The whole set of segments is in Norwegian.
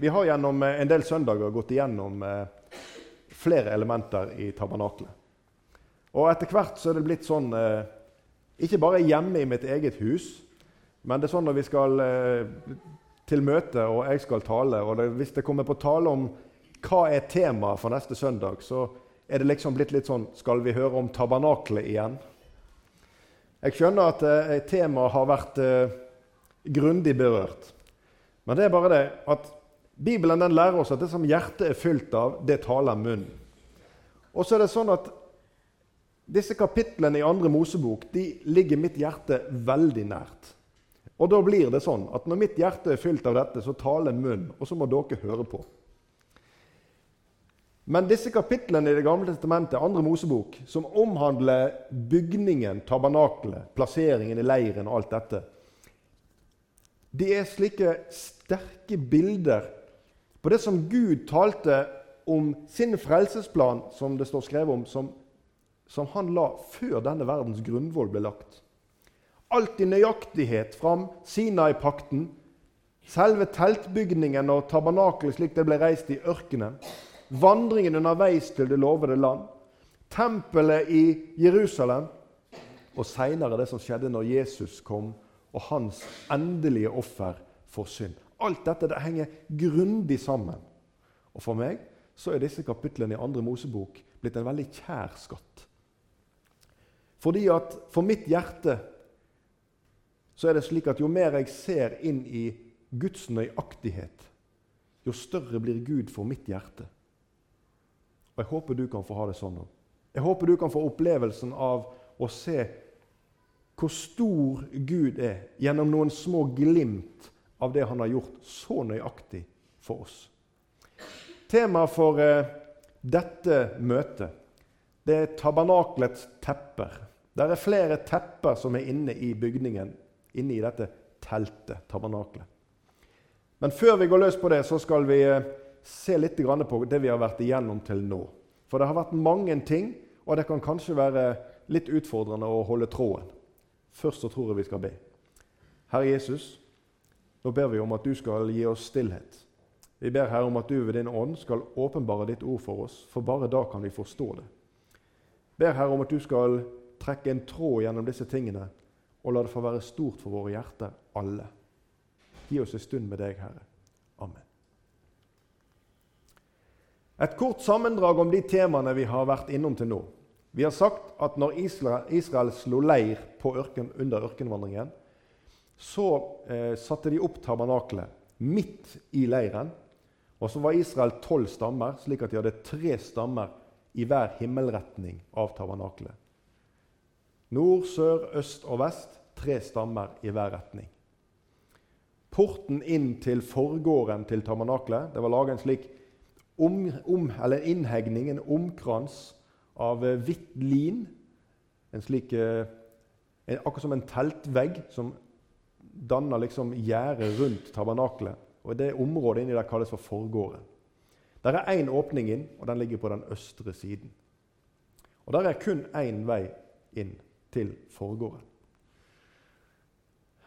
Vi har gjennom eh, en del søndager gått igjennom eh, flere elementer i tabernaklet. Og etter hvert så er det blitt sånn eh, Ikke bare hjemme i mitt eget hus, men det er sånn når vi skal til møte og jeg skal tale, og det, hvis det kommer på tale om hva er temaet for neste søndag, så er det liksom blitt litt sånn Skal vi høre om tabernaklet igjen? Jeg skjønner at temaet har vært grundig berørt. Men det er bare det at Bibelen den lærer oss at det som hjertet er fylt av, det taler munnen. Og så er det sånn at disse kapitlene i andre Mosebok de ligger mitt hjerte veldig nært. Og da blir det sånn at når mitt hjerte er fylt av dette, så taler munnen, og så må dere høre på. Men disse kapitlene i Det gamle testamentet, andre Mosebok, som omhandler bygningen, tabernakelet, plasseringen i leiren og alt dette, de er slike sterke bilder på det som Gud talte om sin frelsesplan, som det står skrevet om, som, som han la før denne verdens grunnvoll ble lagt. Alt i nøyaktighet fram Sinai-pakten, selve teltbygningen og tabernakelet slik det ble reist i ørkenen, vandringen underveis til det lovede land, tempelet i Jerusalem og seinere det som skjedde når Jesus kom og hans endelige offer for synd. Alt dette det henger grundig sammen. Og For meg så er disse kapitlene i andre Mosebok blitt en veldig kjær skatt. Fordi at for mitt hjerte så er det slik at jo mer jeg ser inn i Guds nøyaktighet, jo større blir Gud for mitt hjerte. Og Jeg håper du kan få ha det sånn òg. Jeg håper du kan få opplevelsen av å se hvor stor Gud er gjennom noen små glimt av det han har gjort så nøyaktig for oss. Temaet for eh, dette møtet det er tabernaklets tepper. Det er flere tepper som er inne i bygningen, inne i dette teltet, tabernaklet. Men før vi går løs på det, så skal vi eh, se litt på det vi har vært igjennom til nå. For det har vært mange ting, og det kan kanskje være litt utfordrende å holde tråden. Først så tror jeg vi skal be. Herre Jesus, nå ber vi om at du skal gi oss stillhet. Vi ber Herre om at du ved din ånd skal åpenbare ditt ord for oss, for bare da kan vi forstå det. Ber Herre om at du skal trekke en tråd gjennom disse tingene, og la det få være stort for våre hjerter, alle. Gi oss en stund med deg, Herre. Amen. Et kort sammendrag om de temaene vi har vært innom til nå. Vi har sagt at når Israel, Israel slo leir ørken, under ørkenvandringen, så eh, satte de opp tabernaklet midt i leiren. Og så var Israel tolv stammer, slik at de hadde tre stammer i hver himmelretning av tabernaklet. Nord, sør, øst og vest. Tre stammer i hver retning. Porten inn til forgården til tabernaklet det var laget en slik om, om, innhegning, en omkrans av eh, hvitt lin. En slik, eh, en, akkurat som en teltvegg som danner liksom gjerdet rundt tabernaklet. Og Det området inni der kalles for forgården. Der er én åpning inn, og den ligger på den østre siden. Og Der er kun én vei inn til forgården.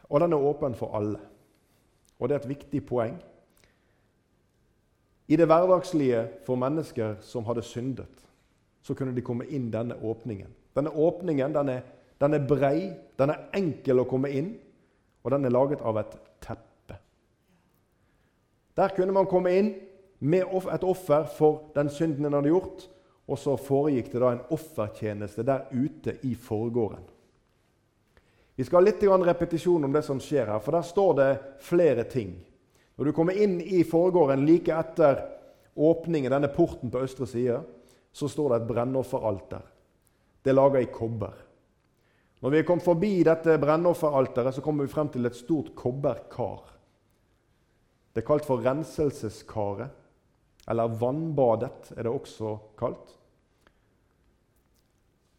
Og den er åpen for alle. Og det er et viktig poeng. I det hverdagslige for mennesker som hadde syndet, så kunne de komme inn denne åpningen. Denne åpningen den er, den er brei, den er enkel å komme inn, og den er laget av et teppe. Der kunne man komme inn med et offer for den synden en hadde gjort, og så foregikk det da en offertjeneste der ute i forgården. Vi skal ha litt repetisjon om det som skjer her, for der står det flere ting. Når du kommer inn i forgården like etter åpningen, denne porten på østre side, så står det et brennofferalter. Det er laga i kobber. Når vi kom forbi dette brennofferalteret, så kommer vi frem til et stort kobberkar. Det er kalt for renselseskaret, eller vannbadet er det også kalt.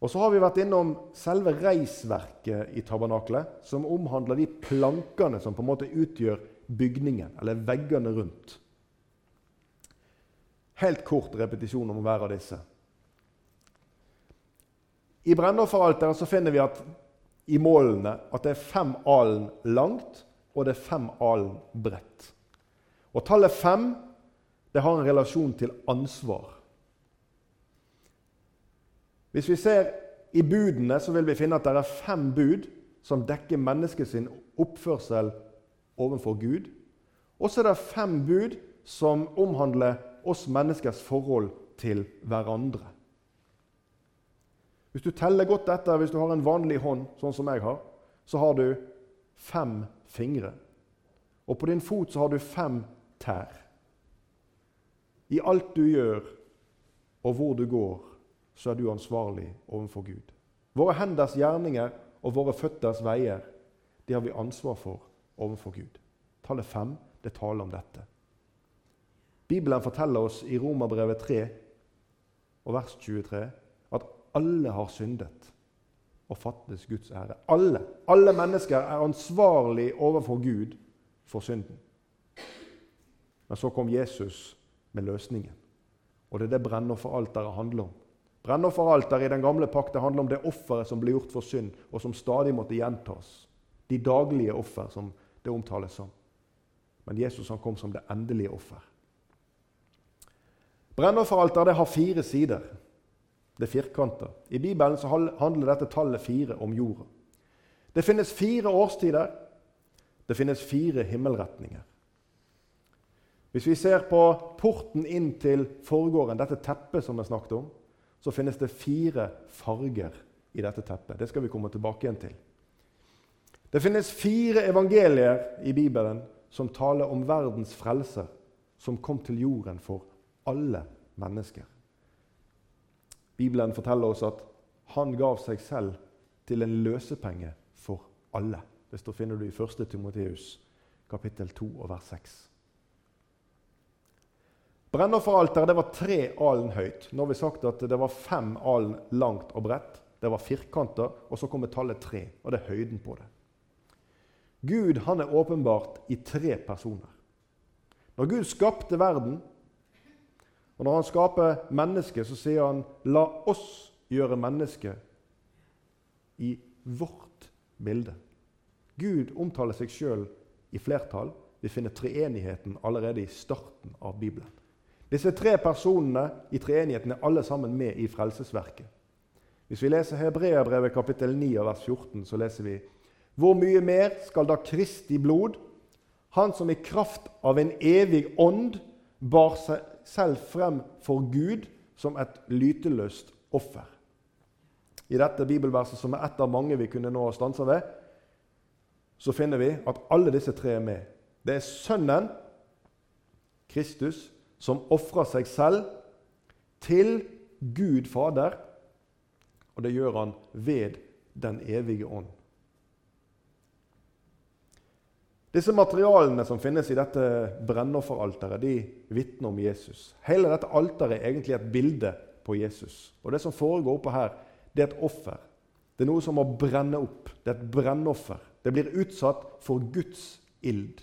Og så har vi vært innom selve reisverket i tabernaklet, som omhandler de plankene som på en måte utgjør bygningen, eller veggene rundt. Helt kort repetisjon om hver av disse. I brennofferalteret så finner vi at i målene at det er fem alen langt og det er fem alen bredt. Og Tallet fem det har en relasjon til ansvar. Hvis vi ser i budene, så vil vi finne at det er fem bud som dekker menneskets oppførsel overfor Gud. Og så er det fem bud som omhandler oss menneskers forhold til hverandre. Hvis du teller godt etter, hvis du har en vanlig hånd, sånn som jeg har, så har du fem fingre. Og på din fot så har du fem tær. I alt du gjør, og hvor du går, så er du ansvarlig overfor Gud. Våre henders gjerninger og våre føtters veier, det har vi ansvar for overfor Gud. Tallet fem det taler om dette. Bibelen forteller oss i Romerbrevet 3 og vers 23 at alle har syndet og fattes Guds ære. Alle, alle mennesker er ansvarlig overfor Gud for synden. Men så kom Jesus med løsningen. Og det er det brennofferalteret handler om. Brennofferalteret i den gamle pakten handler om det offeret som ble gjort for synd, og som stadig måtte gjentas. De daglige offer, som det omtales som. Men Jesus han kom som det endelige offer. Brennofferalteret har fire sider. Det er firkanter. I Bibelen så handler dette tallet fire om jorda. Det finnes fire årstider. Det finnes fire himmelretninger. Hvis vi ser på porten inn til forgården, dette teppet som vi snakket om, så finnes det fire farger i dette teppet. Det skal vi komme tilbake igjen til. Det finnes fire evangelier i Bibelen som taler om verdens frelser, som kom til jorden for alle mennesker. Bibelen forteller oss at han gav seg selv til en løsepenge for alle. Det står finner du i 1. Timoteus kapittel 2 og vers 6. Brennofferalteret var tre alen høyt. Nå har vi sagt at det var fem alen langt og bredt. Det var firkanter, og så kommer tallet tre. Og det er høyden på det. Gud han er åpenbart i tre personer. Når Gud skapte verden, og når han skaper mennesket, så sier han 'la oss gjøre mennesket i vårt bilde'. Gud omtaler seg sjøl i flertall. Vi finner treenigheten allerede i starten av Bibelen. Disse tre personene i treenigheten er alle sammen med i frelsesverket. Hvis vi leser Hebreabrevet kapittel 9 vers 14, så leser vi Hvor mye mer skal da Kristi blod, han som i kraft av en evig ånd bar seg selv frem for Gud som et lyteløst offer. I dette bibelverset, som er ett av mange vi kunne nå stansa ved, så finner vi at alle disse tre er med. Det er Sønnen, Kristus, som ofrer seg selv til Gud Fader. Og det gjør han ved Den evige ånd. Disse materialene som finnes i dette brennofferalteret, de vitner om Jesus. Hele dette alteret er egentlig et bilde på Jesus. Og Det som foregår oppe her, det er et offer. Det er noe som må brenne opp. Det er et brennoffer. Det blir utsatt for Guds ild.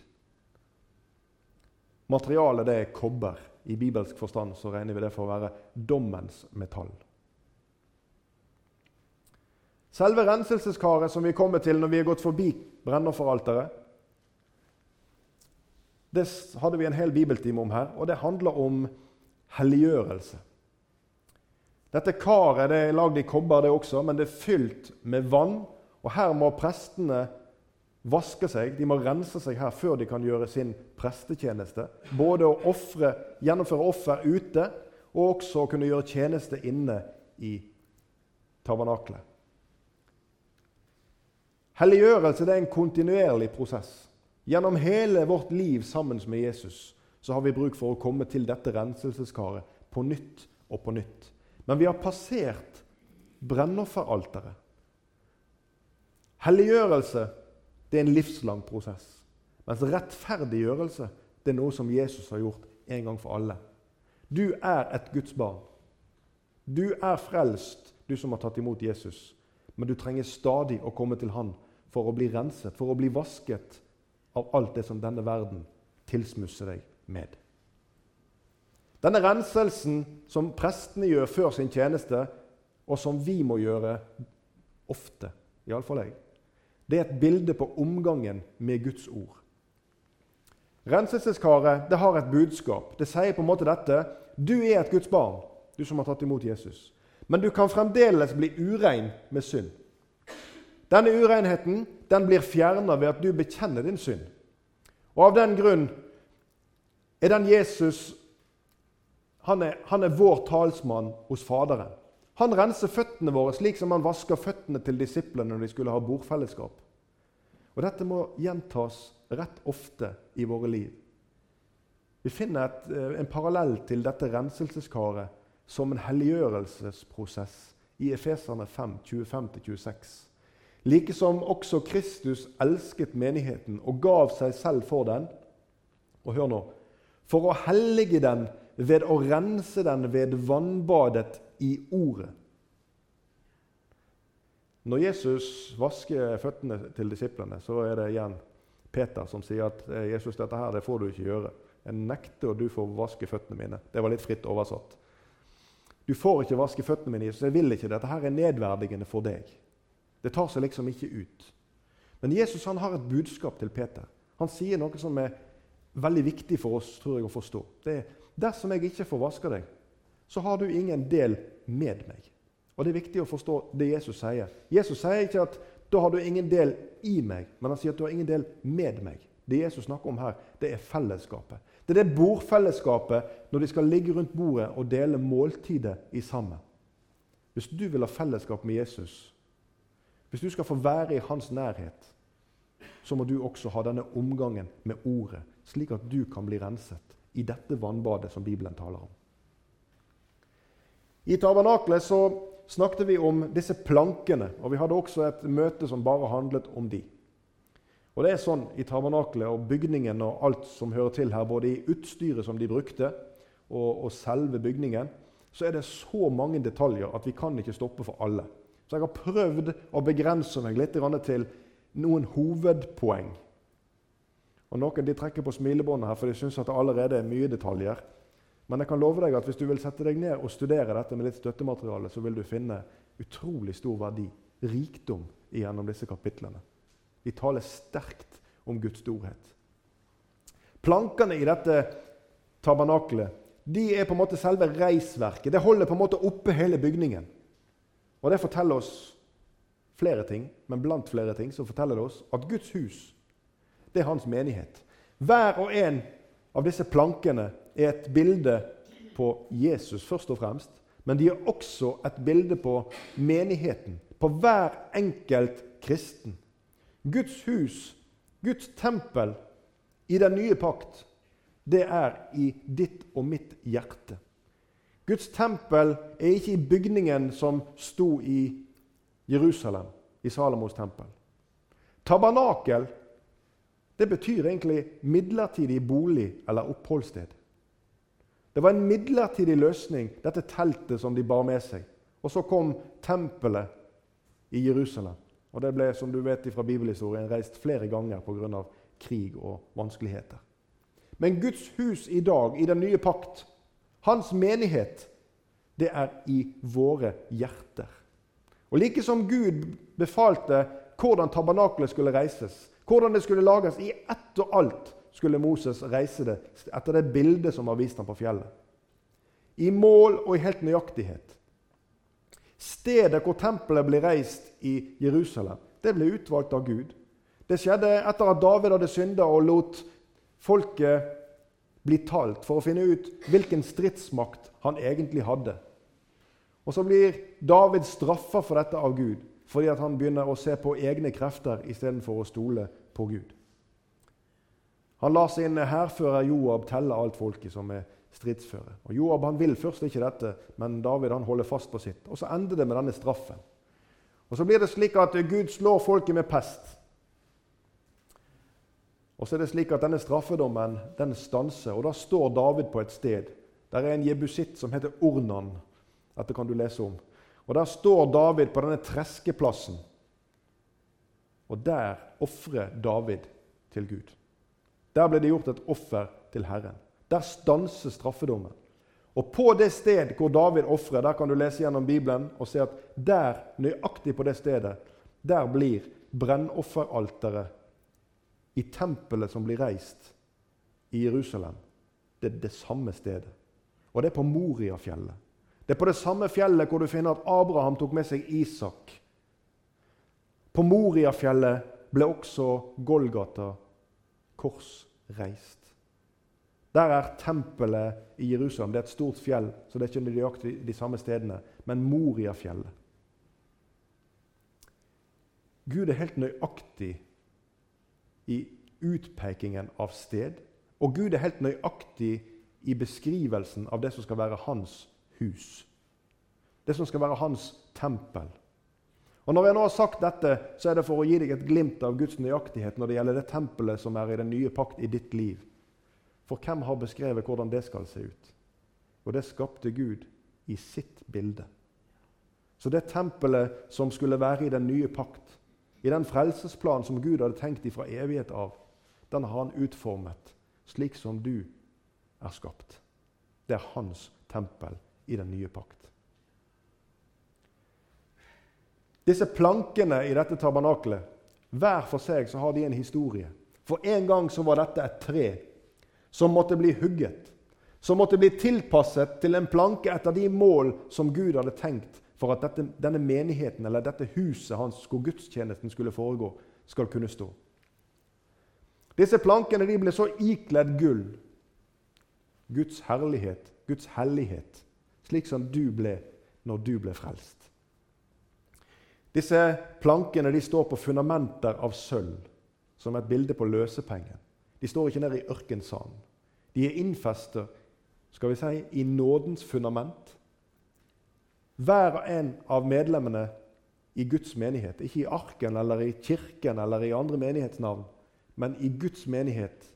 Materialet det er kobber. I bibelsk forstand så regner vi det for å være dommens metall. Selve renselseskaret som vi kommer til når vi har gått forbi brennofferalteret, det hadde vi en hel bibeltime om her, og det handler om helliggjørelse. Dette karet det er lagd i kobber, det også, men det er fylt med vann. Og her må prestene vaske seg, de må rense seg her før de kan gjøre sin prestetjeneste. Både å offre, gjennomføre offer ute og også å kunne gjøre tjeneste inne i tabernaklet. Helliggjørelse er en kontinuerlig prosess. Gjennom hele vårt liv sammen med Jesus så har vi bruk for å komme til dette renselseskaret på nytt og på nytt. Men vi har passert brennofferalteret. Helliggjørelse det er en livslang prosess. Mens rettferdiggjørelse det er noe som Jesus har gjort en gang for alle. Du er et Guds barn. Du er frelst, du som har tatt imot Jesus. Men du trenger stadig å komme til Han for å bli renset, for å bli vasket av alt det som denne verden tilsmusser deg med. Denne renselsen som prestene gjør før sin tjeneste, og som vi må gjøre ofte, iallfall jeg, det er et bilde på omgangen med Guds ord. Renselseskaret det har et budskap. Det sier på en måte dette Du er et Guds barn, du som har tatt imot Jesus. Men du kan fremdeles bli urein med synd. Denne urenheten den blir fjerna ved at du bekjenner din synd. Og Av den grunn er den Jesus han er, han er vår talsmann hos Faderen. Han renser føttene våre slik som han vasker føttene til disiplene når de skulle ha bordfellesskap. Og Dette må gjentas rett ofte i våre liv. Vi finner et, eh, en parallell til dette renselseskaret som en helliggjørelsesprosess i Efeserne 5, 25-26. Like som også Kristus elsket menigheten og gav seg selv for den. Og hør nå For å hellige den ved å rense den ved vannbadet i Ordet. Når Jesus vasker føttene til disiplene, så er det igjen Peter som sier at eh, Jesus, dette her det får du ikke gjøre. Jeg nekter at du får vaske føttene mine. Det var litt fritt oversatt. Du får ikke vaske føttene mine, Jesus. jeg vil ikke. Dette her er nedverdigende for deg. Det tar seg liksom ikke ut. Men Jesus han har et budskap til Peter. Han sier noe som er veldig viktig for oss tror jeg, å forstå. Det er dersom jeg ikke får vaske deg, så har du ingen del med meg. Og Det er viktig å forstå det Jesus sier. Jesus sier ikke at da har du ingen del i meg, men han sier at du har ingen del med meg. Det Jesus snakker om her, det er fellesskapet. Det er det bordfellesskapet når de skal ligge rundt bordet og dele måltidet i sammen. Hvis du vil ha fellesskap med Jesus, hvis du skal få være i hans nærhet, så må du også ha denne omgangen med ordet, slik at du kan bli renset i dette vannbadet som Bibelen taler om. I tabernaklet så snakket vi om disse plankene, og vi hadde også et møte som bare handlet om de. Og det er sånn i tabernaklet og bygningen og alt som hører til her, både i utstyret som de brukte, og, og selve bygningen, så er det så mange detaljer at vi kan ikke stoppe for alle. Så jeg har prøvd å begrense meg litt til noen hovedpoeng. Og Noen de trekker på smilebåndet her, for de syns det allerede er mye detaljer. Men jeg kan love deg at hvis du vil sette deg ned og studere dette med litt støttemateriale, så vil du finne utrolig stor verdi, rikdom, gjennom disse kapitlene. De taler sterkt om Guds storhet. Plankene i dette tabernakelet de er på en måte selve reisverket. Det holder på en måte oppe hele bygningen. Og Det forteller oss flere ting, men blant flere ting så forteller det oss at Guds hus det er hans menighet. Hver og en av disse plankene er et bilde på Jesus først og fremst, men de er også et bilde på menigheten, på hver enkelt kristen. Guds hus, Guds tempel i den nye pakt, det er i ditt og mitt hjerte. Guds tempel er ikke i bygningen som sto i Jerusalem, i Salomos tempel. Tabernakel det betyr egentlig midlertidig bolig eller oppholdssted. Det var en midlertidig løsning, dette teltet som de bar med seg. Og så kom tempelet i Jerusalem. Og Det ble som du vet fra bibelhistorien, reist flere ganger pga. krig og vanskeligheter. Men Guds hus i dag, i den nye pakt, hans menighet, det er i våre hjerter. Og Like som Gud befalte hvordan tabernaklet skulle reises, hvordan det skulle lages. I ett og alt skulle Moses reise det etter det bildet som var vist ham på fjellet. I mål og i helt nøyaktighet. Stedet hvor tempelet ble reist i Jerusalem, det ble utvalgt av Gud. Det skjedde etter at David hadde synda og lot folket bli talt for å finne ut hvilken stridsmakt han egentlig hadde. Og Så blir David straffa for dette av Gud fordi han begynner å se på egne krefter istedenfor å stole på Gud. Han lar sin hærfører Joab telle alt folket som er stridsføre. Og Joab han vil først ikke dette, men David han holder fast på sitt. Og Så ender det med denne straffen. Og Så blir det slik at Gud slår folket med pest. Og så er det slik at Denne straffedommen den stanser, og da står David på et sted. Der er en jebusitt som heter Ornan. Dette kan du lese om. Og Der står David på denne treskeplassen. Og der ofrer David til Gud. Der ble det gjort et offer til Herren. Der stanser straffedommen. Og på det sted hvor David ofrer, der kan du lese gjennom Bibelen og se at der, nøyaktig på det stedet, der blir brennofferalteret i tempelet som blir reist, i Jerusalem, det er det samme stedet. Og det er på Moriafjellet. Det er på det samme fjellet hvor du finner at Abraham tok med seg Isak. På Moriafjellet ble også Golgata kors reist. Der er tempelet i Jerusalem. Det er et stort fjell, så det er ikke nøyaktig de samme stedene. Men Moriafjellet. Gud er helt nøyaktig i utpekingen av sted. Og Gud er helt nøyaktig i beskrivelsen av det som skal være hans hus. Det som skal være hans tempel. Og Når jeg nå har sagt dette, så er det for å gi deg et glimt av Guds nøyaktighet når det gjelder det tempelet som er i den nye pakt i ditt liv. For hvem har beskrevet hvordan det skal se ut? Og det skapte Gud i sitt bilde. Så det tempelet som skulle være i den nye pakt, i den frelsesplanen som Gud hadde tenkt ifra evighet av, den har han utformet slik som du er skapt. Det er hans tempel i den nye pakt. Disse plankene i dette tabernakelet, hver for seg så har de en historie. For en gang så var dette et tre som måtte bli hugget. Som måtte bli tilpasset til en planke etter de mål som Gud hadde tenkt for at dette, denne menigheten eller dette huset hans, hvor gudstjenesten skulle foregå, skal kunne stå. Disse plankene de ble så ikledd gull. Guds herlighet, Guds hellighet, slik som du ble når du ble frelst. Disse plankene de står på fundamenter av sølv, som et bilde på løsepengen. De står ikke nede i ørkensanden. De er innfester skal vi si, i nådens fundament. Hver og en av medlemmene i Guds menighet, ikke i arken eller i kirken eller i andre menighetsnavn, men i Guds menighet,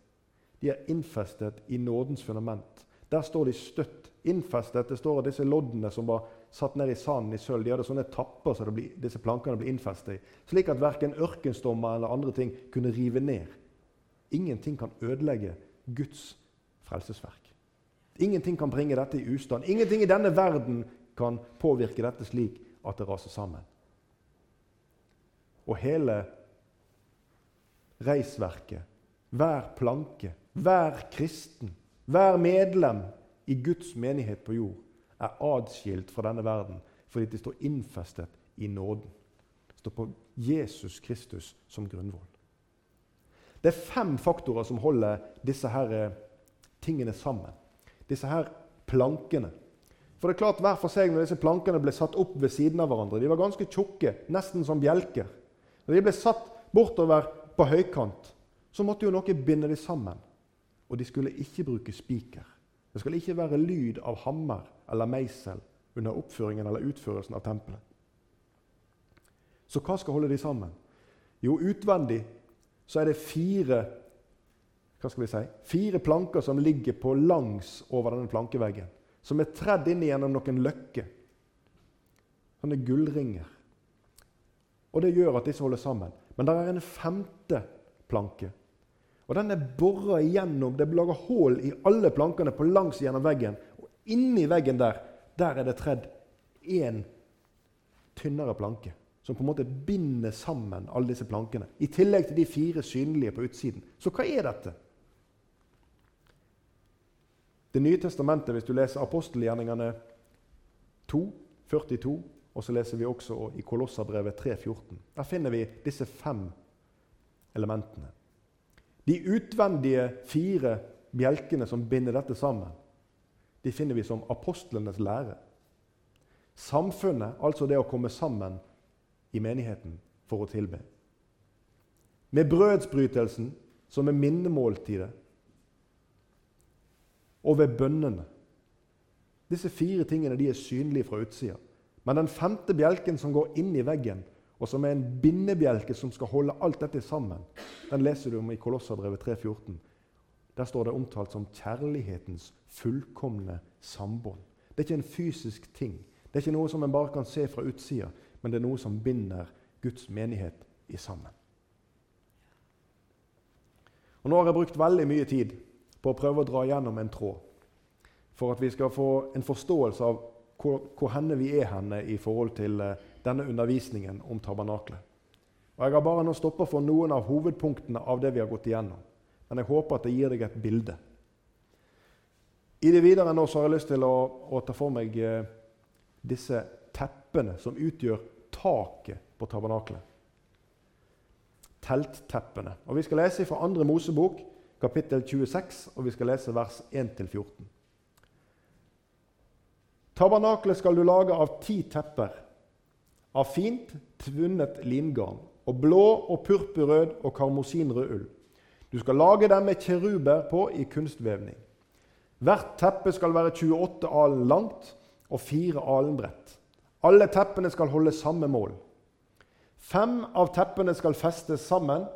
de er innfestet i nådens fundament. Der står de støtt innfestet. Det står at disse loddene som var satt ned i sanden i sølv, de hadde sånne tapper så disse plankene ble innfestet i, slik at verken ørkenstommer eller andre ting kunne rive ned. Ingenting kan ødelegge Guds frelsesverk. Ingenting kan bringe dette i ustand. Ingenting i denne verden kan påvirke dette slik at det raser sammen. Og hele reisverket, hver planke, hver kristen, hver medlem i Guds menighet på jord er adskilt fra denne verden fordi det står innfestet i nåden. Det står på Jesus Kristus som grunnvoll. Det er fem faktorer som holder disse her eh, tingene sammen. Disse her plankene. For det er klart, Hver for seg når disse plankene ble satt opp ved siden av hverandre, de var ganske tjukke, nesten som bjelker. Når de ble satt bortover på høykant, så måtte jo noe binde dem sammen. Og de skulle ikke bruke spiker. Det skulle ikke være lyd av hammer eller meisel under oppføringen eller utførelsen av tempelet. Så hva skal holde de sammen? Jo, utvendig så er det fire hva skal vi si, fire planker som ligger på langs over denne plankeveggen. Som er tredd inn gjennom noen løkker. Sånne gullringer. Og Det gjør at disse holder sammen. Men det er en femte planke. Og Den er bora igjennom. Det lager hull i alle plankene på langs gjennom veggen. Og inni veggen der der er det tredd én tynnere planke som på en måte binder sammen alle disse plankene. I tillegg til de fire synlige på utsiden. Så hva er dette? Det nye testamentet, hvis du leser apostelgjerningene 2, 42, og så leser vi også i Kolosserbrevet 3, 14. Der finner vi disse fem elementene. De utvendige fire bjelkene som binder dette sammen, de finner vi som apostlenes lære. Samfunnet, altså det å komme sammen i menigheten for å tilbe. Med brødsbrytelsen, som er minnemåltidet, og ved bønnene. Disse fire tingene de er synlige fra utsida. Men den femte bjelken som går inn i veggen, og som er en bindebjelke som skal holde alt dette sammen, den leser du om i Kolosserbrevet 3,14. Der står det omtalt som kjærlighetens fullkomne sambånd. Det er ikke en fysisk ting. Det er ikke noe som en bare kan se fra utsida, men det er noe som binder Guds menighet i sammen. Og Nå har jeg brukt veldig mye tid på å prøve å dra gjennom en tråd, for at vi skal få en forståelse av hvor, hvor henne vi er henne i forhold til uh, denne undervisningen om tabernaklet. Og Jeg har bare nå stoppa for noen av hovedpunktene av det vi har gått igjennom. Men jeg håper at det gir deg et bilde. I det videre nå så har jeg lyst til å, å ta for meg eh, disse teppene som utgjør taket på tabernaklet. Teltteppene. Og Vi skal lese fra andre Mosebok, kapittel 26, og vi skal lese vers 1-14. Tabernaklet skal du lage av ti tepper, av fint tvunnet lingarn, og blå og purpurrød og karmosinrød ull. Du skal lage dem med kjeruber på i kunstvevning. Hvert teppe skal være 28 alen langt og 4 alen bredt. Alle teppene skal holde samme mål. Fem av teppene skal festes sammen,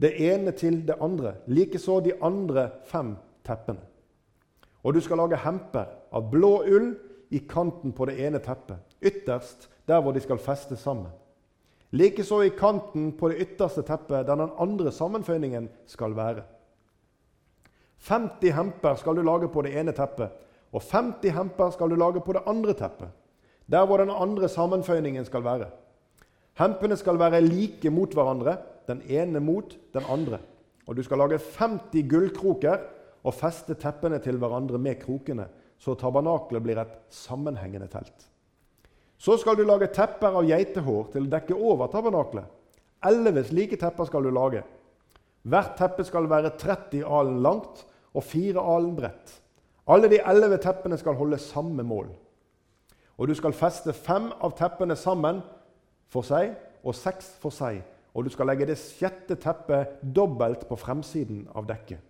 det ene til det andre. Likeså de andre fem teppene. Og du skal lage hemper av blå ull i kanten på det ene teppet, ytterst der hvor de skal festes sammen. Likeså i kanten på det ytterste teppet der den andre sammenføyningen skal være. 50 hemper skal du lage på det ene teppet, og 50 hemper skal du lage på det andre teppet, der hvor den andre sammenføyningen skal være. Hempene skal være like mot hverandre, den ene mot den andre. Og du skal lage 50 gullkroker og feste teppene til hverandre med krokene, så tabernaklet blir et sammenhengende telt. Så skal du lage tepper av geitehår til å dekke over tabernaklet. Elleve slike tepper skal du lage. Hvert teppe skal være 30 alen langt og 4 alen bredt. Alle de elleve teppene skal holde samme mål. Og du skal feste fem av teppene sammen for seg og seks for seg. Og du skal legge det sjette teppet dobbelt på fremsiden av dekket.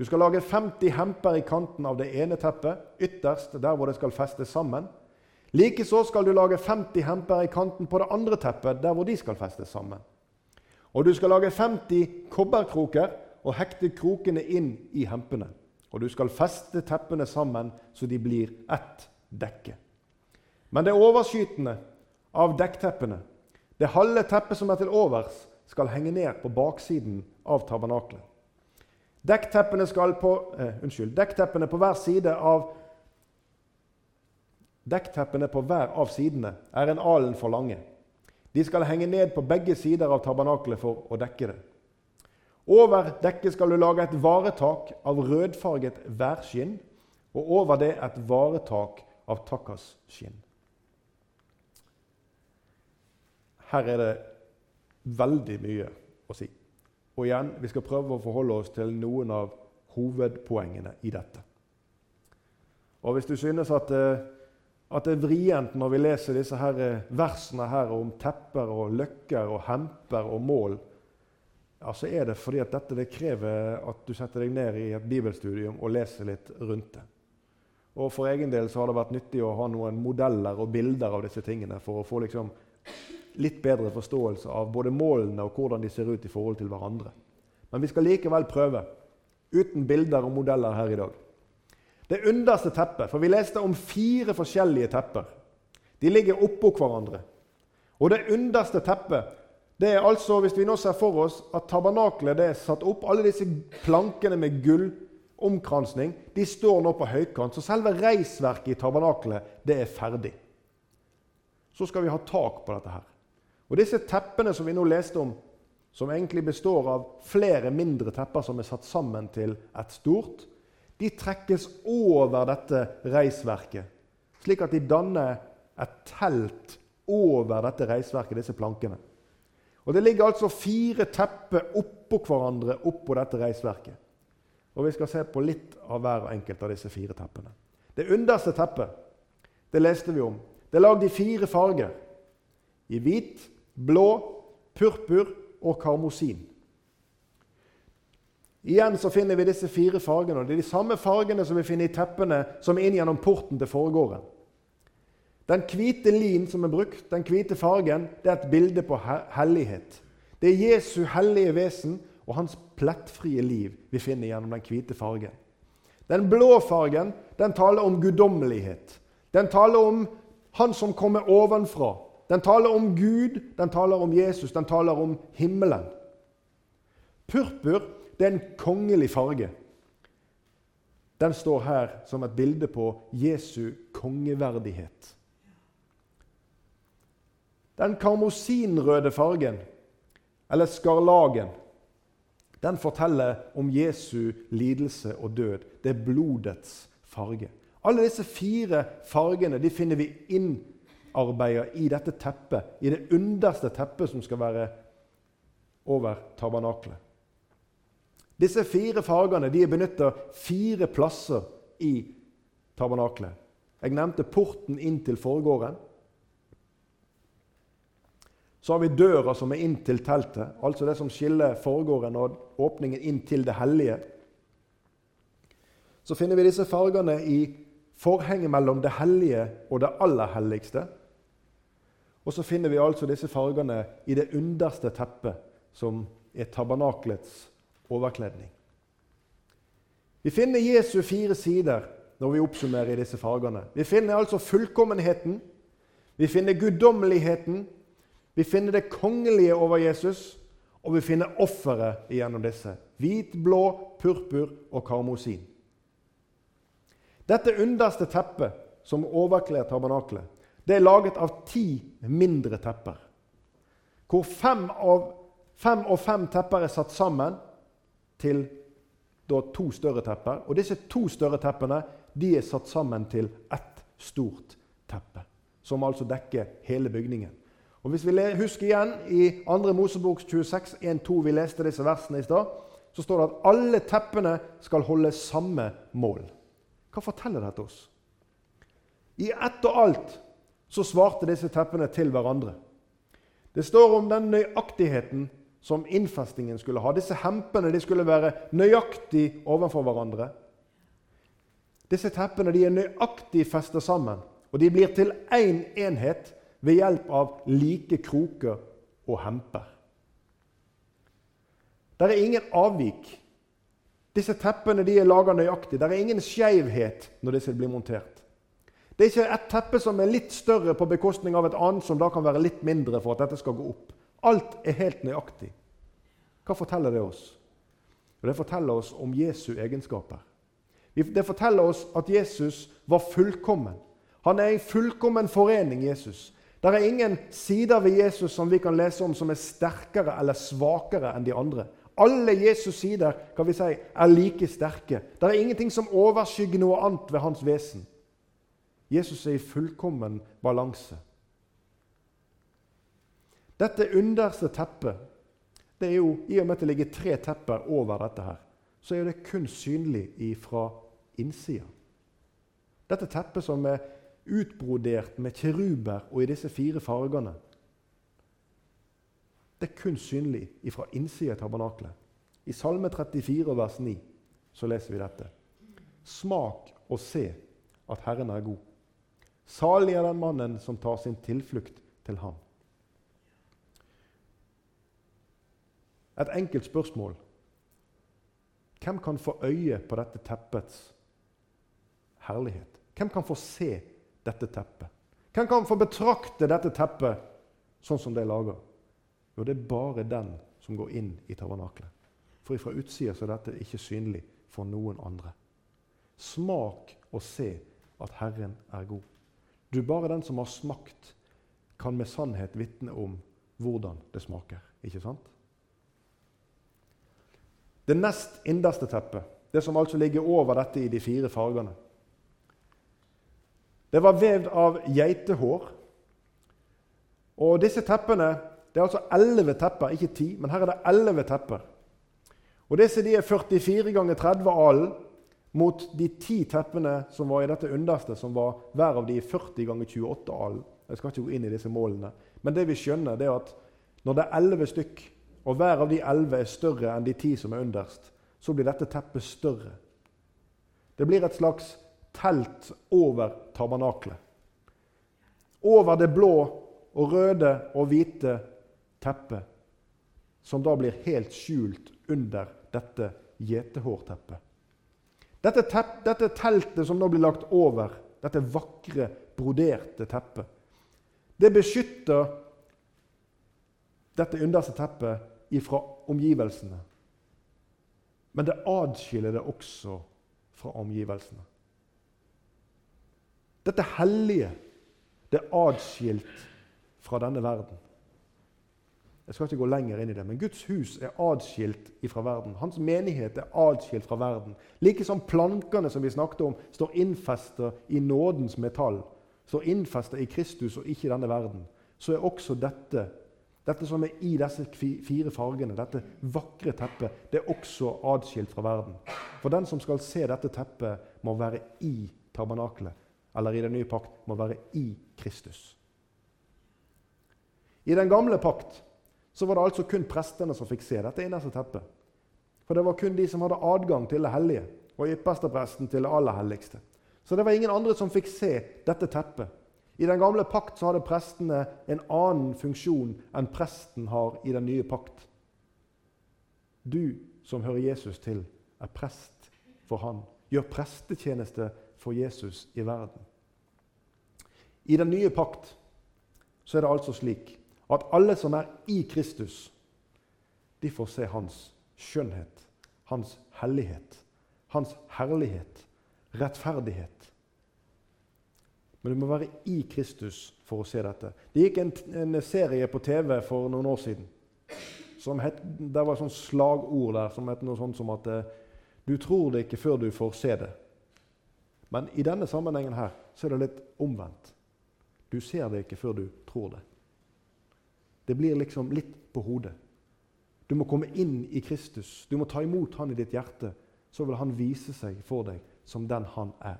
Du skal lage 50 hemper i kanten av det ene teppet, ytterst der hvor det skal festes sammen. Likeså skal du lage 50 hemper i kanten på det andre teppet, der hvor de skal festes sammen. Og du skal lage 50 kobberkroker og hekte krokene inn i hempene. Og du skal feste teppene sammen så de blir ett dekke. Men det overskytende av dekkteppene, det halve teppet som er til overs, skal henge ned på baksiden av tabernaklet. Dekkteppene, eh, unnskyld, dekkteppene på hver side av Dekkteppene på hver av sidene er en alen for lange. De skal henge ned på begge sider av tabernaklet for å dekke det. Over dekket skal du lage et varetak av rødfarget værskinn, og over det et varetak av takkasskinn. Her er det veldig mye å si. Og igjen, vi skal prøve å forholde oss til noen av hovedpoengene i dette. Og Hvis du synes at eh, at det er vrient når vi leser disse her eh, versene her om tepper og løkker og hemper og mål, ja, så er det fordi at dette det krever at du setter deg ned i et bibelstudium og leser litt rundt det. Og For egen del så har det vært nyttig å ha noen modeller og bilder av disse tingene for å få liksom litt bedre forståelse av både målene og hvordan de ser ut i forhold til hverandre. Men vi skal likevel prøve, uten bilder og modeller her i dag. Det underste teppet. For vi leste om fire forskjellige tepper. De ligger oppå hverandre. Og det underste teppet det er altså, Hvis vi nå ser for oss at tabernaklet er satt opp, alle disse plankene med gullomkransning de står nå på høykant, så selve reisverket i tabernaklet det er ferdig. Så skal vi ha tak på dette her. Og Disse teppene som vi nå leste om, som egentlig består av flere mindre tepper som er satt sammen til et stort, de trekkes over dette reisverket, slik at de danner et telt over dette reisverket, disse plankene. Og Det ligger altså fire tepper oppå hverandre oppå dette reisverket. Og Vi skal se på litt av hver enkelt av disse fire teppene. Det underste teppet det leste vi om. Det er lagd i fire farger. I hvit, blå, purpur og karmosin. Igjen så finner vi disse fire fargene. og Det er de samme fargene som vi finner i teppene som er inn gjennom porten til foregården. Den hvite lin som er brukt, den hvite fargen, det er et bilde på hellighet. Det er Jesu hellige vesen og hans plettfrie liv vi finner gjennom den hvite fargen. Den blå fargen den taler om guddommelighet. Den taler om Han som kommer ovenfra. Den taler om Gud, den taler om Jesus, den taler om himmelen. Purpur det er en kongelig farge. Den står her som et bilde på Jesu kongeverdighet. Den karmosinrøde fargen, eller skarlagen, den forteller om Jesu lidelse og død. Det er blodets farge. Alle disse fire fargene de finner vi innarbeidet i dette teppet, i det underste teppet som skal være over tabernaklet. Disse fire fargene de er benytta fire plasser i tabernaklet. Jeg nevnte porten inn til forgården. Så har vi døra som er inn til teltet, altså det som skiller forgården og åpningen inn til det hellige. Så finner vi disse fargene i forhenget mellom det hellige og det aller helligste. Og så finner vi altså disse fargene i det underste teppet, som er tabernaklets overkledning. Vi finner Jesu fire sider når vi oppsummerer i disse fargene. Vi finner altså fullkommenheten, vi finner guddommeligheten, vi finner det kongelige over Jesus, og vi finner offeret gjennom disse. Hvit, blå, purpur og karmosin. Dette underste teppet som overkler tabernaklet, det er laget av ti mindre tepper. Hvor fem, av, fem og fem tepper er satt sammen til da, to større tepper. Og disse to større teppene de er satt sammen til ett stort teppe, som altså dekker hele bygningen. Og Hvis vi husker igjen i 2. Mosebok 26, 1-2, vi leste disse versene i stad, så står det at alle teppene skal holde samme mål. Hva forteller dette oss? I ett og alt så svarte disse teppene til hverandre. Det står om den nøyaktigheten som innfestingen skulle ha. Disse hempene skulle være nøyaktig overfor hverandre. Disse teppene er nøyaktig festet sammen, og de blir til én en enhet ved hjelp av like kroker og hemper. Det er ingen avvik. Disse teppene er laga nøyaktig. Det er ingen skeivhet når disse blir montert. Det er ikke et teppe som er litt større på bekostning av et annet som da kan være litt mindre for at dette skal gå opp. Alt er helt nøyaktig. Hva forteller det oss? Det forteller oss om Jesu egenskaper. Det forteller oss at Jesus var fullkommen. Han er i fullkommen forening, Jesus. Det er ingen sider ved Jesus som vi kan lese om som er sterkere eller svakere enn de andre. Alle Jesus' sider kan vi si, er like sterke. Det er ingenting som overskygger noe annet ved hans vesen. Jesus er i fullkommen balanse. Dette underste teppet det er jo, I og med at det ligger tre tepper over dette, her, så er det kun synlig fra innsida. Dette teppet som er utbrodert med kiruber og i disse fire fargene. Det er kun synlig fra innsida av tabernaklet. I Salme 34, vers 9, så leser vi dette. Smak og se at Herren er god. Salig er den mannen som tar sin tilflukt til ham. Et enkelt spørsmål. Hvem kan få øye på dette teppets herlighet? Hvem kan få se dette teppet? Hvem kan få betrakte dette teppet sånn som det er laga? Jo, det er bare den som går inn i tabernaklet. For fra utsida er dette ikke synlig for noen andre. Smak og se at Herren er god. Du, bare den som har smakt, kan med sannhet vitne om hvordan det smaker. Ikke sant? Det nest innerste teppet, det som altså ligger over dette i de fire fargene, det var vevd av geitehår. Og disse teppene Det er altså elleve tepper, ikke ti, men her er det elleve tepper. Og Disse de er 44 ganger 30 alen mot de ti teppene som var i dette underste, som var hver av de 40 ganger 28 alen. Jeg skal ikke gå inn i disse målene. Men det vi skjønner, det er at når det er elleve stykk, og hver av de elleve er større enn de ti som er underst, så blir dette teppet større. Det blir et slags telt over tabernaklet. Over det blå og røde og hvite teppet, som da blir helt skjult under dette gjetehårteppet. Dette, tepp, dette teltet som nå blir lagt over, dette vakre, broderte teppet, det beskytter dette underste teppet ifra omgivelsene. Men det adskiller det også fra omgivelsene. Dette hellige, det er adskilt fra denne verden. Jeg skal ikke gå lenger inn i det, men Guds hus er adskilt fra verden. Hans menighet er adskilt fra verden. Like som plankene som vi snakket om, står innfestet i nådens metall, står innfestet i Kristus og ikke i denne verden, så er også dette dette som er i disse fire fargene, dette vakre teppet, det er også adskilt fra verden. For den som skal se dette teppet, må være i tabernaklet, eller i den nye pakt, må være i Kristus. I den gamle pakt så var det altså kun prestene som fikk se dette innerste teppet. For det var kun de som hadde adgang til det hellige, og ypperstepresten til det aller helligste. Så det var ingen andre som fikk se dette teppet. I den gamle pakt så hadde prestene en annen funksjon enn presten har i den nye pakt. Du som hører Jesus til, er prest for han. Gjør prestetjeneste for Jesus i verden. I den nye pakt så er det altså slik at alle som er i Kristus, de får se hans skjønnhet, hans hellighet, hans herlighet, rettferdighet men du må være i Kristus for å se dette. Det gikk en, en serie på TV for noen år siden. Som het, der var sånn slagord der som het noe sånt som at eh, du tror det ikke før du får se det. Men i denne sammenhengen her så er det litt omvendt. Du ser det ikke før du tror det. Det blir liksom litt på hodet. Du må komme inn i Kristus. Du må ta imot Han i ditt hjerte. Så vil Han vise seg for deg som den Han er.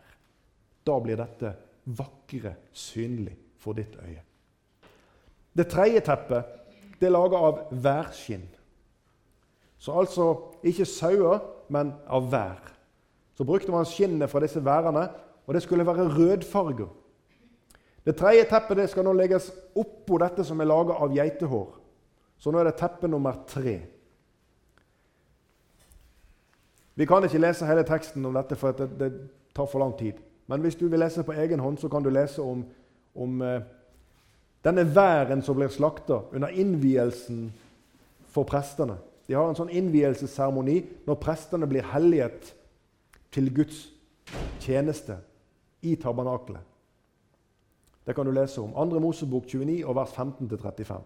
Da blir dette vakre synlig for ditt øye. Det tredje teppet det er laga av værskinn. Så altså ikke sauer, men av vær. Så brukte man skinnet fra disse værene, og det skulle være rødfarger. Det tredje teppet det skal nå legges oppå dette som er laga av geitehår. Så nå er det teppe nummer tre. Vi kan ikke lese hele teksten om dette, for det, det tar for lang tid. Men hvis du vil lese på egen hånd, så kan du lese om, om eh, denne væren som blir slakta under innvielsen for prestene. De har en sånn innvielsesseremoni når prestene blir helliget til Guds tjeneste i tabernakelet. Det kan du lese om. 2. Mosebok 29, og vers 15-35.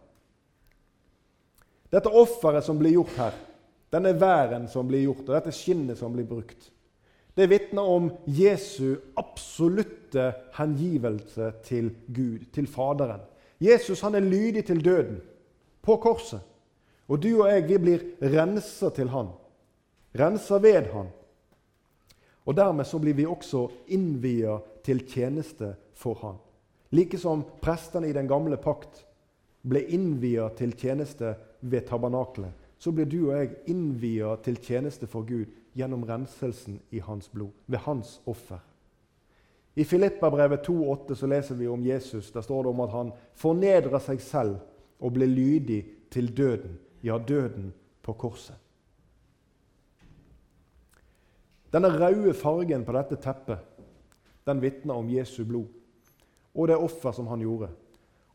Dette offeret som blir gjort her, denne væren som blir gjort, og dette skinnet som blir brukt, det vitner om Jesu absolutte hengivelse til Gud, til Faderen. Jesus han er lydig til døden på korset. Og du og jeg vi blir rensa til han. Rensa ved han. Og dermed så blir vi også innvia til tjeneste for han. Like som prestene i den gamle pakt ble innvia til tjeneste ved tabernaklet, så blir du og jeg innvia til tjeneste for Gud gjennom renselsen i hans blod, ved hans offer. I Filippa-brevet 2,8 så leser vi om Jesus. Der står det om at han fornedrer seg selv og ble lydig til døden, ja, døden på korset. Denne røde fargen på dette teppet den vitner om Jesu blod og det offer som han gjorde.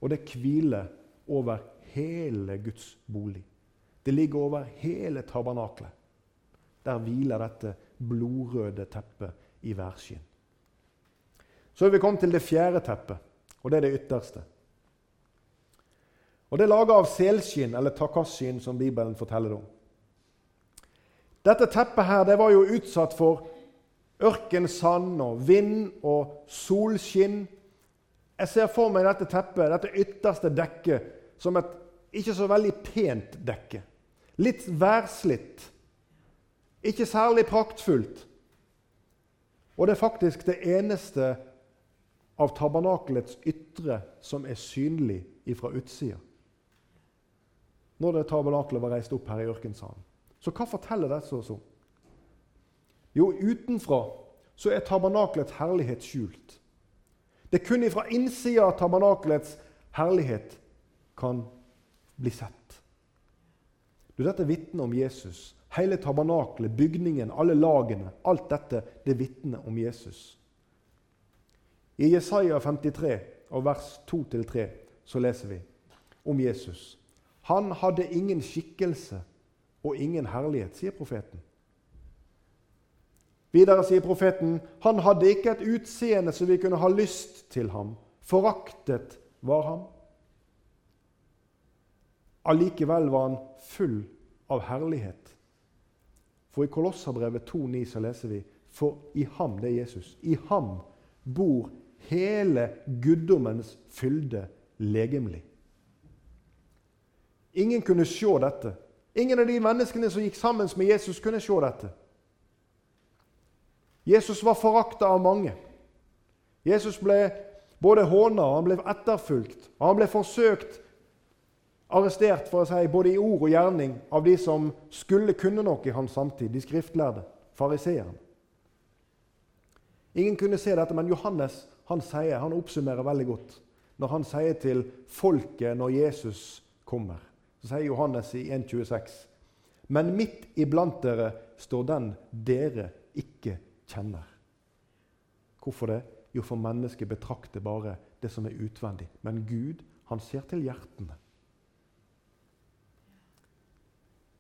Og det hviler over hele Guds bolig. Det ligger over hele tabernaklet. Der hviler dette blodrøde teppet i værskinn. Så er vi kommet til det fjerde teppet, og det er det ytterste. Og Det er laga av selskinn, eller takasskinn, som Bibelen forteller om. Dette teppet her, det var jo utsatt for ørkensand og vind og solskinn. Jeg ser for meg dette teppet, dette ytterste dekket, som et ikke så veldig pent dekke. Litt værslitt. Ikke særlig praktfullt. Og det er faktisk det eneste av tabernakelets ytre som er synlig fra utsida. Når det tabernakelet var reist opp her i ørkensalen. Så hva forteller dette oss om? Jo, utenfra så er tabernakelets herlighet skjult. Det er kun ifra innsida av tabernakelets herlighet kan bli sett. Du, Dette vitner om Jesus Hele tabernakelet, bygningen, alle lagene, alt dette det vitner om Jesus. I Jesaja 53, og vers 2-3, så leser vi om Jesus. Han hadde ingen skikkelse og ingen herlighet, sier profeten. Videre sier profeten han hadde ikke et utseende så vi kunne ha lyst til ham. Foraktet var han. Allikevel var han full av herlighet. For i Kolosserbrevet 2,9 så leser vi For i ham, det er Jesus, i ham bor hele guddommens fylde legemlig. Ingen kunne se dette. Ingen av de menneskene som gikk sammen med Jesus, kunne se dette. Jesus var forakta av mange. Jesus ble både håna han ble etterfulgt. og Han ble forsøkt arrestert for å si, både i ord og gjerning av de som skulle kunne noe i hans samtid, de skriftlærde, fariseerne. Ingen kunne se dette, men Johannes han, sier, han oppsummerer veldig godt når han sier til folket når Jesus kommer. Så sier Johannes i 1,26.: Men midt iblant dere står den dere ikke kjenner. Hvorfor det? Jo, for mennesket betrakter bare det som er utvendig. Men Gud, han ser til hjertene.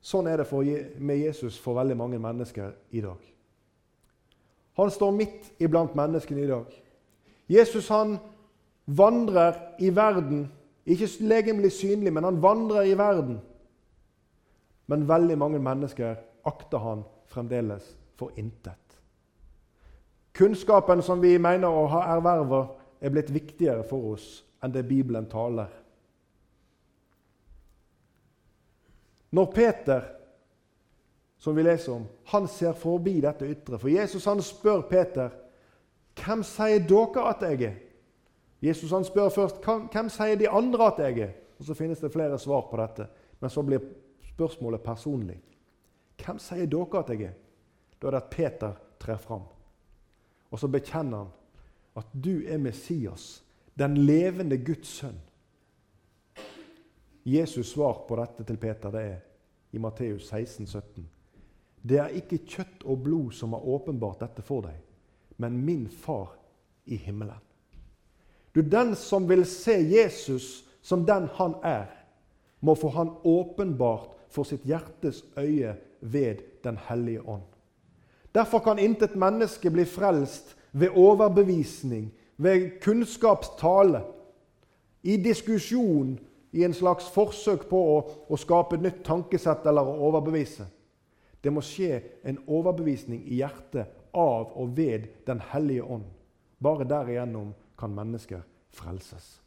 Sånn er det for, med Jesus for veldig mange mennesker i dag. Han står midt iblant menneskene i dag. Jesus han vandrer i verden, ikke legemlig synlig, men han vandrer i verden. Men veldig mange mennesker akter han fremdeles for intet. Kunnskapen som vi mener å ha erverva, er blitt viktigere for oss enn det Bibelen taler. Når Peter, som vi leser om, han ser forbi dette ytre For Jesus han spør Peter hvem sier dere at jeg er. Jesus han spør først hvem sier de andre at jeg er. Og Så finnes det flere svar på dette, men så blir spørsmålet personlig. Hvem sier dere at jeg er? Da er det at Peter trer fram. Og så bekjenner han at du er Messias, den levende Guds sønn. Jesus' svar på dette til Peter det er i Matteus 16, 17. Det er ikke kjøtt og blod som har åpenbart dette for deg, men min far i himmelen. Du, Den som vil se Jesus som den han er, må få han åpenbart for sitt hjertes øye ved Den hellige ånd. Derfor kan intet menneske bli frelst ved overbevisning, ved kunnskapstale, i diskusjon i en slags forsøk på å, å skape et nytt tankesett eller å overbevise. Det må skje en overbevisning i hjertet av og ved Den hellige ånd. Bare derigjennom kan mennesker frelses.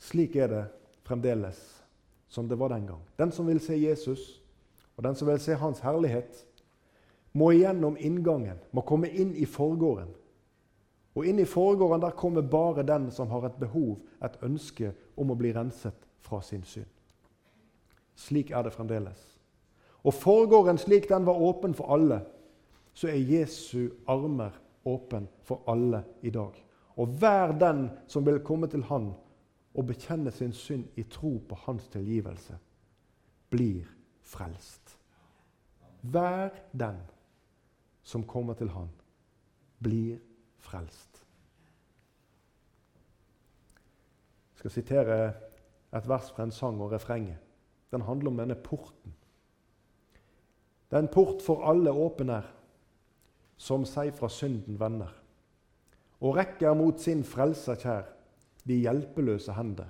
Slik er det fremdeles som det var den gang. Den som vil se Jesus, og den som vil se Hans herlighet, må igjennom inngangen, må komme inn i forgården. Og inn i forgården der kommer bare den som har et behov, et ønske om å bli renset fra sin synd. Slik er det fremdeles. Og forgården, slik den var åpen for alle, så er Jesu armer åpen for alle i dag. Og hver den som vil komme til Han og bekjenne sin synd i tro på Hans tilgivelse, blir frelst. Hver den som kommer til Han, blir frelst. Jeg skal sitere et vers fra en sang og refrenget. Den handler om denne porten. Den port for alle åpen er, som seg fra synden vender, og rekker mot sin frelser kjær de hjelpeløse hender.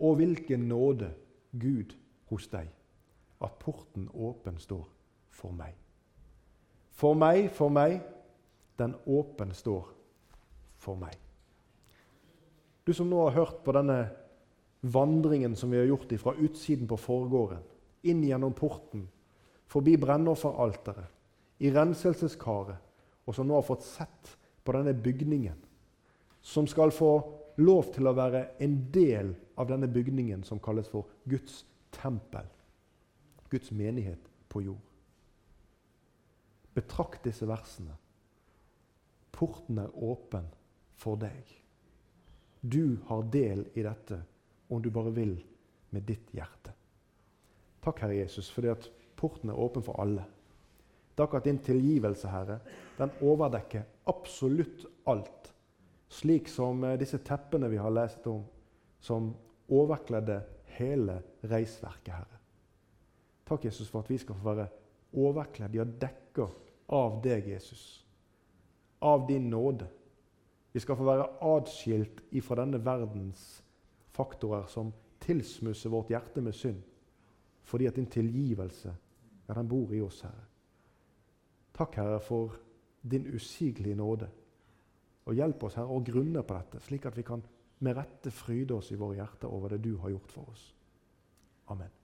Og hvilken nåde, Gud, hos deg, at porten åpen står for meg. For meg, for meg, den åpen står for meg. Du som nå har hørt på denne vandringen som vi har gjort fra utsiden på forgården, inn gjennom porten, forbi brennofferalteret, i renselseskaret, og som nå har fått sett på denne bygningen, som skal få lov til å være en del av denne bygningen som kalles for Guds tempel, Guds menighet på jord. Betrakt disse versene Porten er åpen for deg. Du har del i dette om du bare vil med ditt hjerte. Takk, Herre Jesus, fordi at porten er åpen for alle. Takk at din tilgivelse, Herre, den overdekker absolutt alt. Slik som eh, disse teppene vi har lest om, som overkledde hele reisverket, Herre. Takk, Jesus, for at vi skal få være overkledd, ja, dekka av deg, Jesus av din nåde, Vi skal få være atskilt ifra denne verdens faktorer som tilsmusser vårt hjerte med synd. Fordi at din tilgivelse ja, den bor i oss, Herre. Takk, Herre, for din usigelige nåde. Og hjelp oss, Herre, å grunne på dette, slik at vi kan med rette fryde oss i våre hjerter over det du har gjort for oss. Amen.